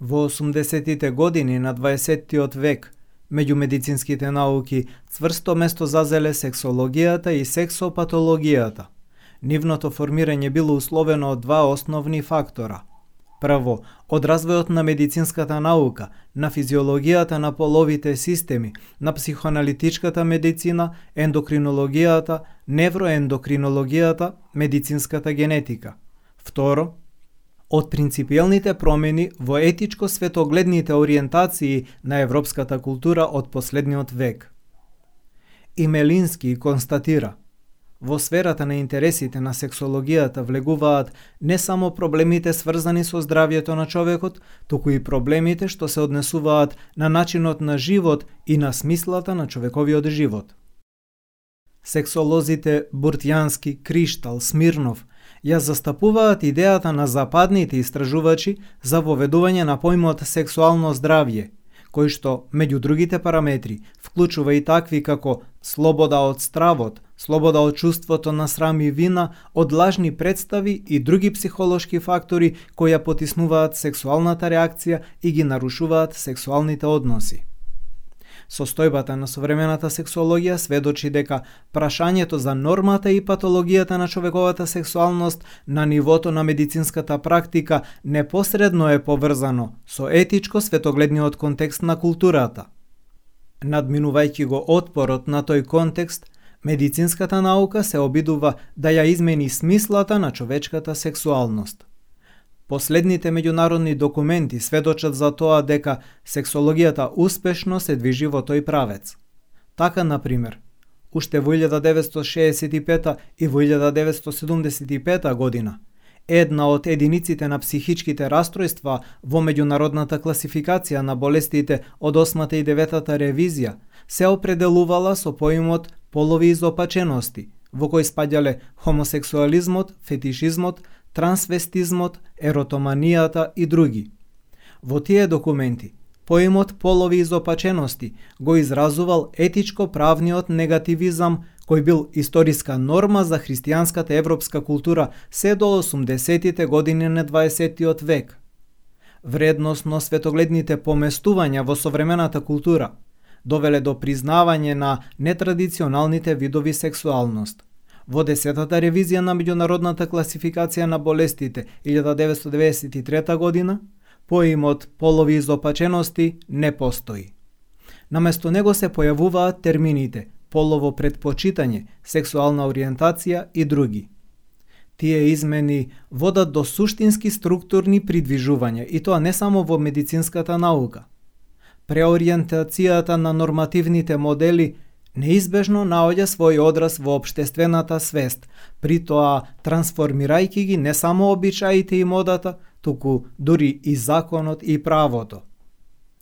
Во 80-тите години на 20-тиот век, меѓу медицинските науки, цврсто место зазеле сексологијата и сексопатологијата. Нивното формирање било условено од два основни фактора. Прво, од развојот на медицинската наука, на физиологијата на половите системи, на психоаналитичката медицина, ендокринологијата, невроендокринологијата, медицинската генетика. Второ, од принципиелните промени во етичко-светогледните ориентации на европската култура од последниот век. Имелински констатира Во сферата на интересите на сексологијата влегуваат не само проблемите сврзани со здравјето на човекот, туку и проблемите што се однесуваат на начинот на живот и на смислата на човековиот живот. Сексолозите Буртјански, Криштал, Смирнов ја застапуваат идејата на западните истражувачи за воведување на поимот сексуално здравје, кој што, меѓу другите параметри, вклучува и такви како слобода од стравот, слобода од чувството на срам и вина, од лажни представи и други психолошки фактори кои ја потиснуваат сексуалната реакција и ги нарушуваат сексуалните односи. Состојбата на современата сексологија сведочи дека прашањето за нормата и патологијата на човековата сексуалност на нивото на медицинската практика непосредно е поврзано со етичко светогледниот контекст на културата. Надминувајќи го отпорот на тој контекст, медицинската наука се обидува да ја измени смислата на човечката сексуалност. Последните меѓународни документи сведочат за тоа дека сексологијата успешно се движи во тој правец. Така, на пример, уште во 1965 и во 1975 година, една од единиците на психичките растројства во меѓународната класификација на болестите од 8 и 9 ревизија се определувала со поимот полови изопачености, во кој спаѓале хомосексуализмот, фетишизмот, трансвестизмот, еротоманијата и други. Во тие документи, поимот полови изопачености го изразувал етичко-правниот негативизам кој бил историска норма за христијанската европска култура се до 80-тите години на 20-тиот век. Вредносно светогледните поместувања во современата култура довеле до признавање на нетрадиционалните видови сексуалност. Во десетата ревизија на меѓународната класификација на болестите 1993 година, поимот полови изопачености не постои. Наместо него се појавуваат термините полово предпочитање, сексуална ориентација и други. Тие измени водат до суштински структурни придвижувања и тоа не само во медицинската наука. Преориентацијата на нормативните модели неизбежно наоѓа свој одраз во обштествената свест, при тоа трансформирајќи ги не само обичаите и модата, туку дури и законот и правото.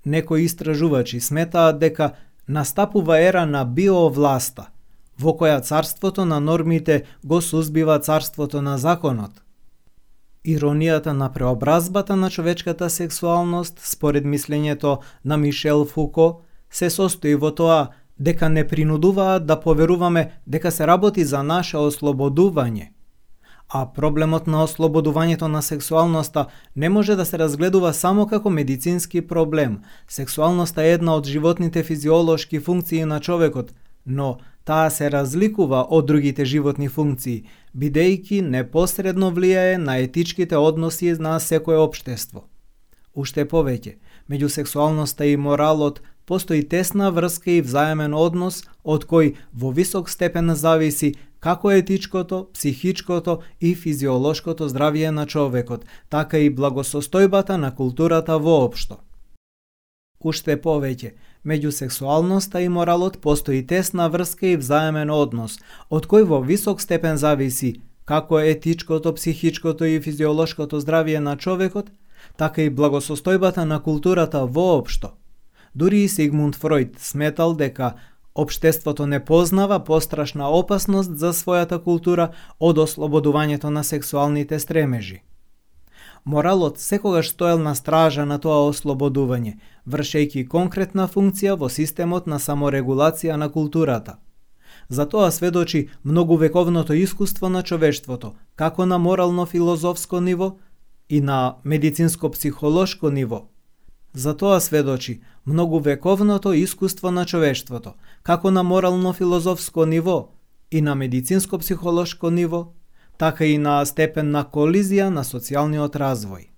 Некои истражувачи сметаат дека настапува ера на биовласта, во која царството на нормите го сузбива царството на законот. Иронијата на преобразбата на човечката сексуалност, според мислењето на Мишел Фуко, се состои во тоа дека не принудуваат да поверуваме дека се работи за наше ослободување. А проблемот на ослободувањето на сексуалноста не може да се разгледува само како медицински проблем. Сексуалноста е една од животните физиолошки функции на човекот, но таа се разликува од другите животни функции, бидејќи непосредно влијае на етичките односи на секое општество. Уште повеќе, меѓу сексуалноста и моралот постои тесна врска и взаемен однос од кој во висок степен зависи како етичкото, психичкото и физиолошкото здравје на човекот, така и благосостојбата на културата воопшто. Уште повеќе, меѓу сексуалноста и моралот постои тесна врска и взаемен однос, од кој во висок степен зависи како етичкото, психичкото и физиолошкото здравје на човекот, така и благосостојбата на културата воопшто. Дури и Сигмунд Фройд сметал дека Обштеството не познава пострашна опасност за својата култура од ослободувањето на сексуалните стремежи. Моралот секогаш стоел на стража на тоа ослободување, вршејќи конкретна функција во системот на саморегулација на културата. За тоа сведочи многувековното искуство на човештвото, како на морално-филозофско ниво и на медицинско-психолошко ниво – За тоа сведочи многу вековното искуство на човештвото, како на морално-филозофско ниво и на медицинско-психолошко ниво, така и на степен на колизија на социјалниот развој.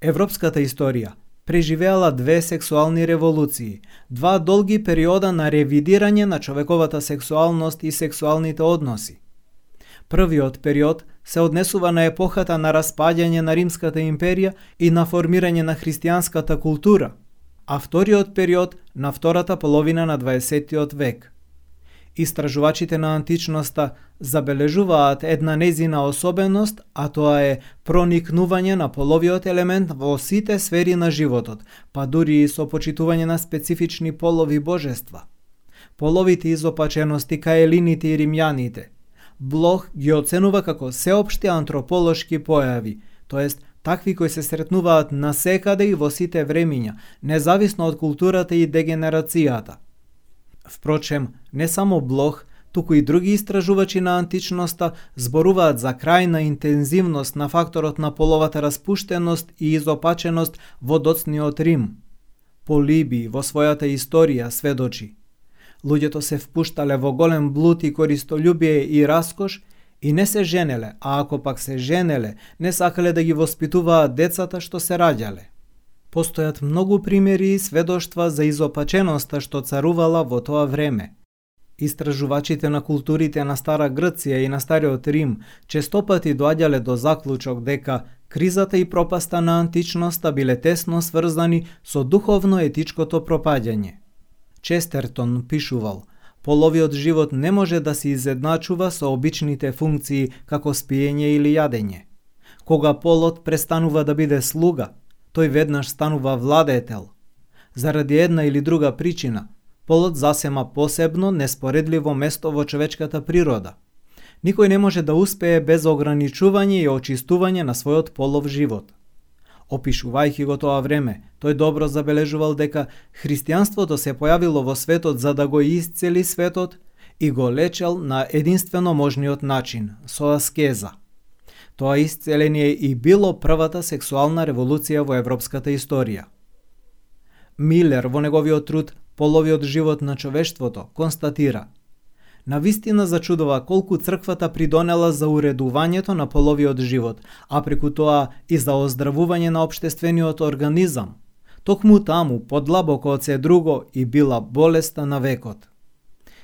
Европската историја преживеала две сексуални револуции, два долги периода на ревидирање на човековата сексуалност и сексуалните односи. Првиот период се однесува на епохата на распаѓање на Римската империја и на формирање на христијанската култура, а вториот период на втората половина на 20 век. Истражувачите на античноста забележуваат една незина особеност, а тоа е проникнување на половиот елемент во сите сфери на животот, па дури и со почитување на специфични полови божества. Половите изопачености кај елините и римјаните. Блох ги оценува како сеопшти антрополошки појави, тоест такви кои се сретнуваат насекаде и во сите времиња, независно од културата и дегенерацијата – Впрочем, не само Блох, туку и други истражувачи на античноста зборуваат за крајна интензивност на факторот на половата распуштеност и изопаченост во доцниот Рим. Полиби во својата историја сведочи. Луѓето се впуштале во голем блуд и користолюбие и раскош и не се женеле, а ако пак се женеле, не сакале да ги воспитуваат децата што се раѓале. Постојат многу примери и сведоштва за изопаченоста што царувала во тоа време. Истражувачите на културите на Стара Грција и на Стариот Рим честопати доаѓале до заклучок дека кризата и пропаста на античноста биле тесно сврзани со духовно-етичкото пропаѓање. Честертон пишувал – половиот живот не може да се изедначува со обичните функции како спиење или јадење. Кога полот престанува да биде слуга, тој веднаш станува владетел. Заради една или друга причина, полот засема посебно, неспоредливо место во човечката природа. Никој не може да успее без ограничување и очистување на својот полов живот. Опишувајќи го тоа време, тој добро забележувал дека христијанството се појавило во светот за да го исцели светот и го лечел на единствено можниот начин, со аскеза. Тоа исцеление и било првата сексуална револуција во европската историја. Милер во неговиот труд Половиот живот на човештвото констатира Навистина зачудува колку црквата придонела за уредувањето на половиот живот, а преку тоа и за оздравување на обштествениот организам. Токму таму, подлабоко од се друго, и била болеста на векот.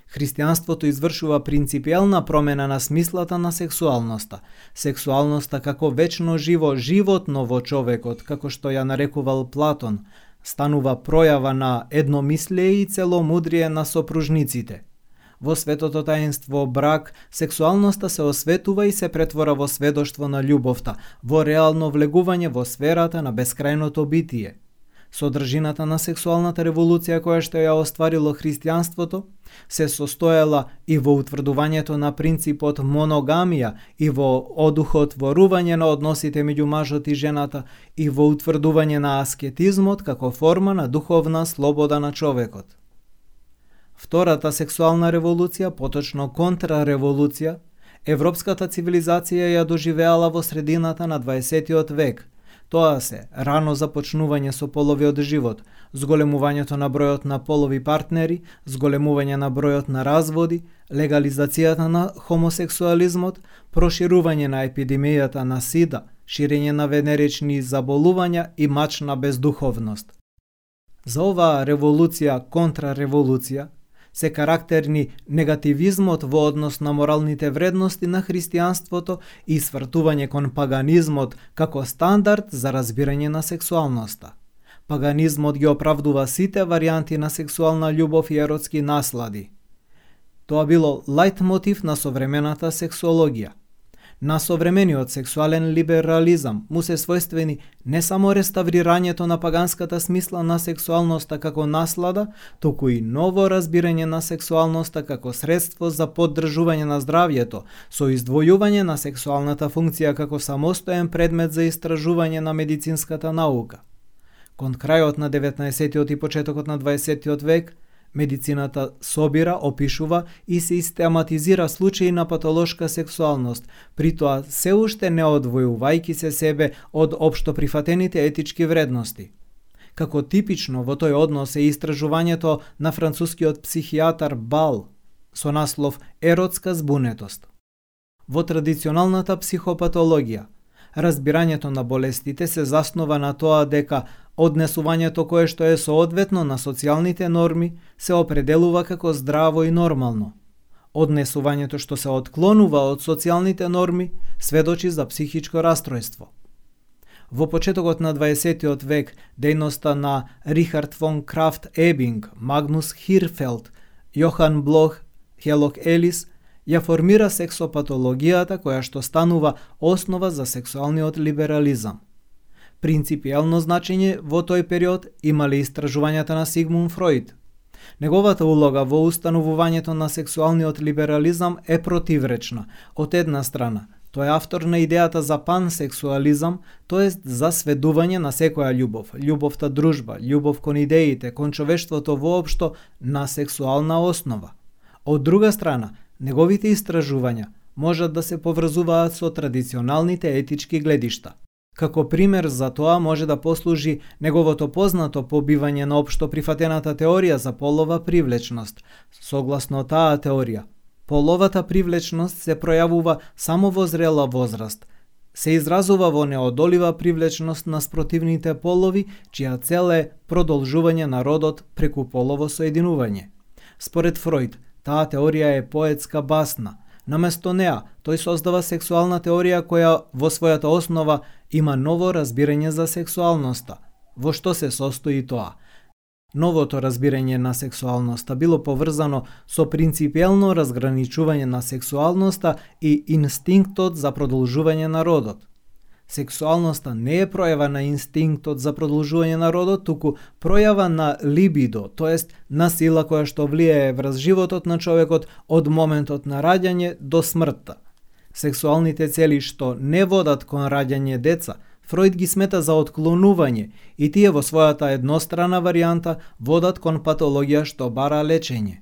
Христијанството извршува принципијална промена на смислата на сексуалноста. Сексуалноста како вечно живо животно во човекот, како што ја нарекувал Платон, станува пројава на едномислие и целомудрие на сопружниците. Во светото таинство брак, сексуалноста се осветува и се претвора во сведоштво на љубовта, во реално влегување во сферата на бескрајното битие – Содржината на сексуалната револуција која што ја остварило христијанството се состоела и во утврдувањето на принципот моногамија и во одухотворување на односите меѓу мажот и жената и во утврдување на аскетизмот како форма на духовна слобода на човекот. Втората сексуална револуција, поточно контрареволуција, европската цивилизација ја доживеала во средината на 20 век – Тоа се рано започнување со половиот живот, зголемувањето на бројот на полови партнери, зголемување на бројот на разводи, легализацијата на хомосексуализмот, проширување на епидемијата на сида, ширење на венерични заболувања и мачна бездуховност. За оваа револуција, контрареволуција, се карактерни негативизмот во однос на моралните вредности на христијанството и свртување кон паганизмот како стандард за разбирање на сексуалноста. Паганизмот ги оправдува сите варианти на сексуална љубов и еротски наслади. Тоа било лајт мотив на современата сексологија – На современиот сексуален либерализам му се својствени не само реставрирањето на паганската смисла на сексуалноста како наслада, туку и ново разбирање на сексуалноста како средство за поддржување на здравјето, со издвојување на сексуалната функција како самостоен предмет за истражување на медицинската наука. Кон крајот на 19. и почетокот на 20. век, Медицината собира, опишува и систематизира случаи на патолошка сексуалност, при тоа се уште не одвојувајки се себе од општо прифатените етички вредности – Како типично во тој однос е истражувањето на францускиот психијатар Бал со наслов Еротска збунетост. Во традиционалната психопатологија, разбирањето на болестите се заснова на тоа дека однесувањето кое што е соодветно на социјалните норми се определува како здраво и нормално. Однесувањето што се отклонува од социјалните норми сведочи за психичко расстройство. Во почетокот на 20-тиот век, дејноста на Рихард фон Крафт Ебинг, Магнус Хирфелд, Јохан Блох, Хелок Елис – ја формира сексопатологијата која што станува основа за сексуалниот либерализам. Принципијално значење во тој период имале истражувањата на Сигмунд Фройд. Неговата улога во установувањето на сексуалниот либерализам е противречна. Од една страна, тој е автор на идејата за пансексуализам, тоест за сведување на секоја љубов, љубовта дружба, љубов кон идеите, кон човештвото воопшто на сексуална основа. Од друга страна, Неговите истражувања можат да се поврзуваат со традиционалните етички гледишта. Како пример за тоа може да послужи неговото познато побивање на општо прифатената теорија за полова привлечност. Согласно таа теорија, половата привлечност се пројавува само во зрела возраст, се изразува во неодолива привлечност на спротивните полови, чија цел е продолжување на родот преку полово соединување. Според Фройд, Таа теорија е поетска басна. Наместо неа, тој создава сексуална теорија која во својата основа има ново разбирање за сексуалноста. Во што се состои тоа? Новото разбирање на сексуалноста било поврзано со принципиелно разграничување на сексуалноста и инстинктот за продолжување на родот. Сексуалноста не е пројава на инстинктот за продолжување на родот, туку пројава на либидо, тоест на сила која што влијае врз животот на човекот од моментот на раѓање до смртта. Сексуалните цели што не водат кон раѓање деца, Фройд ги смета за отклонување и тие во својата еднострана варијанта водат кон патологија што бара лечење.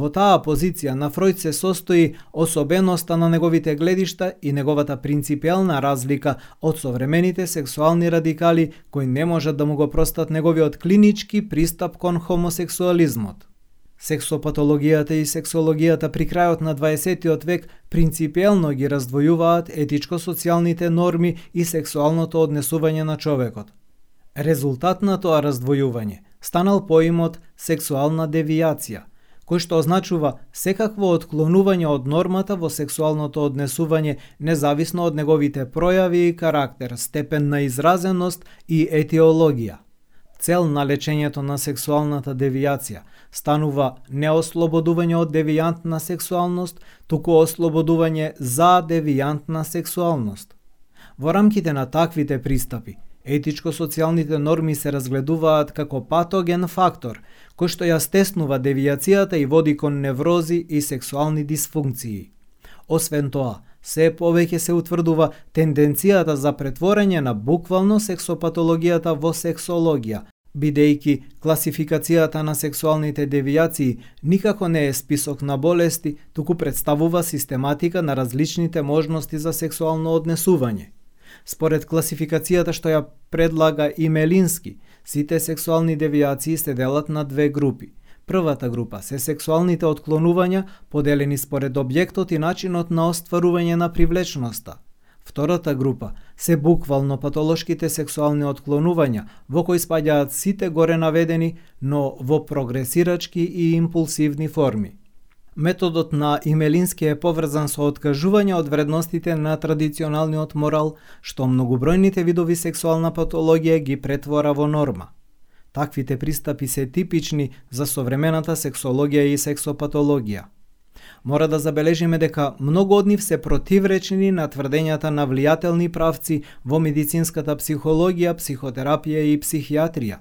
Во таа позиција на Фройд се состои особеноста на неговите гледишта и неговата принципиална разлика од современите сексуални радикали кои не можат да му го простат неговиот клинички пристап кон хомосексуализмот. Сексопатологијата и сексологијата при крајот на 20. век принципиелно ги раздвојуваат етичко-социјалните норми и сексуалното однесување на човекот. Резултат на тоа раздвојување станал поимот сексуална девијација – кој што означува секакво отклонување од нормата во сексуалното однесување независно од неговите пројави и карактер, степен на изразеност и етиологија. Цел на лечењето на сексуалната девијација станува не ослободување од девијантна сексуалност, туку ослободување за девијантна сексуалност. Во рамките на таквите пристапи, етичко-социјалните норми се разгледуваат како патоген фактор – кој што ја стеснува девијацијата и води кон неврози и сексуални дисфункции. Освен тоа, се повеќе се утврдува тенденцијата за претворање на буквално сексопатологијата во сексологија, бидејќи класификацијата на сексуалните девијации никако не е список на болести, туку представува систематика на различните можности за сексуално однесување. Според класификацијата што ја предлага и Мелински, сите сексуални девијации се делат на две групи. Првата група се сексуалните отклонувања поделени според објектот и начинот на остварување на привлечноста. Втората група се буквално патолошките сексуални отклонувања, во кои спаѓаат сите горе наведени, но во прогресирачки и импулсивни форми. Методот на Имелински е поврзан со откажување од вредностите на традиционалниот морал, што многобројните видови сексуална патологија ги претвора во норма. Таквите пристапи се типични за современата сексологија и сексопатологија. Мора да забележиме дека многу од нив се противречни на тврдењата на влијателни правци во медицинската психологија, психотерапија и психијатрија.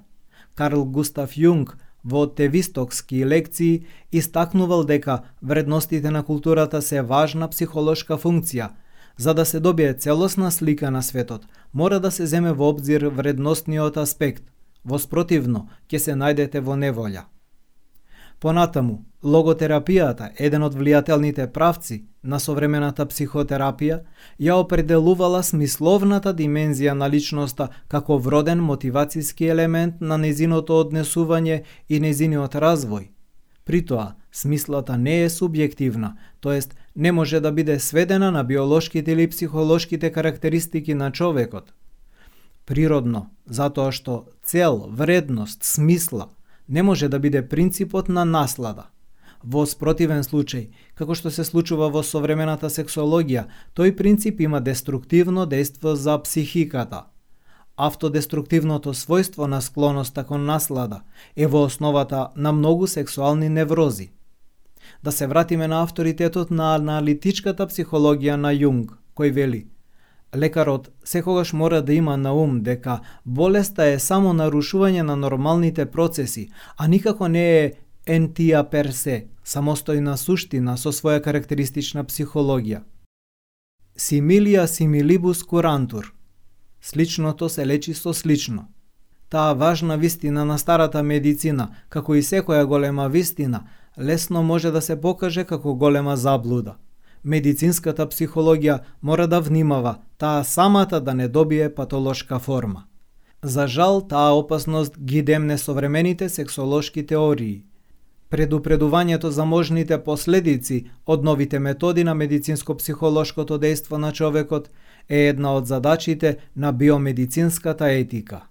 Карл Густав Јунг во Тевистокски лекции истакнувал дека вредностите на културата се важна психолошка функција. За да се добие целосна слика на светот, мора да се земе во обзир вредностниот аспект. Во спротивно, ќе се најдете во неволја. Понатаму, логотерапијата, еден од влијателните правци на современата психотерапија, ја определувала смисловната димензија на личноста како вроден мотивацијски елемент на незиното однесување и незиниот развој. При тоа, смислата не е субјективна, тоест не може да биде сведена на биолошките или психолошките карактеристики на човекот. Природно, затоа што цел, вредност, смисла не може да биде принципот на наслада. Во спротивен случај, како што се случува во современата сексологија, тој принцип има деструктивно дејство за психиката. Автодеструктивното својство на склоноста кон наслада е во основата на многу сексуални неврози. Да се вратиме на авторитетот на аналитичката психологија на Јунг, кој вели Лекарот секогаш мора да има на ум дека болеста е само нарушување на нормалните процеси, а никако не е ентија персе, самостојна суштина со своја карактеристична психологија. Симилија симилибус курантур. Сличното се лечи со слично. Таа важна вистина на старата медицина, како и секоја голема вистина, лесно може да се покаже како голема заблуда. Медицинската психологија мора да внимава таа самата да не добие патолошка форма. За жал, таа опасност ги демне современите сексолошки теории – предупредувањето за можните последици од новите методи на медицинско-психолошкото дејство на човекот е една од задачите на биомедицинската етика.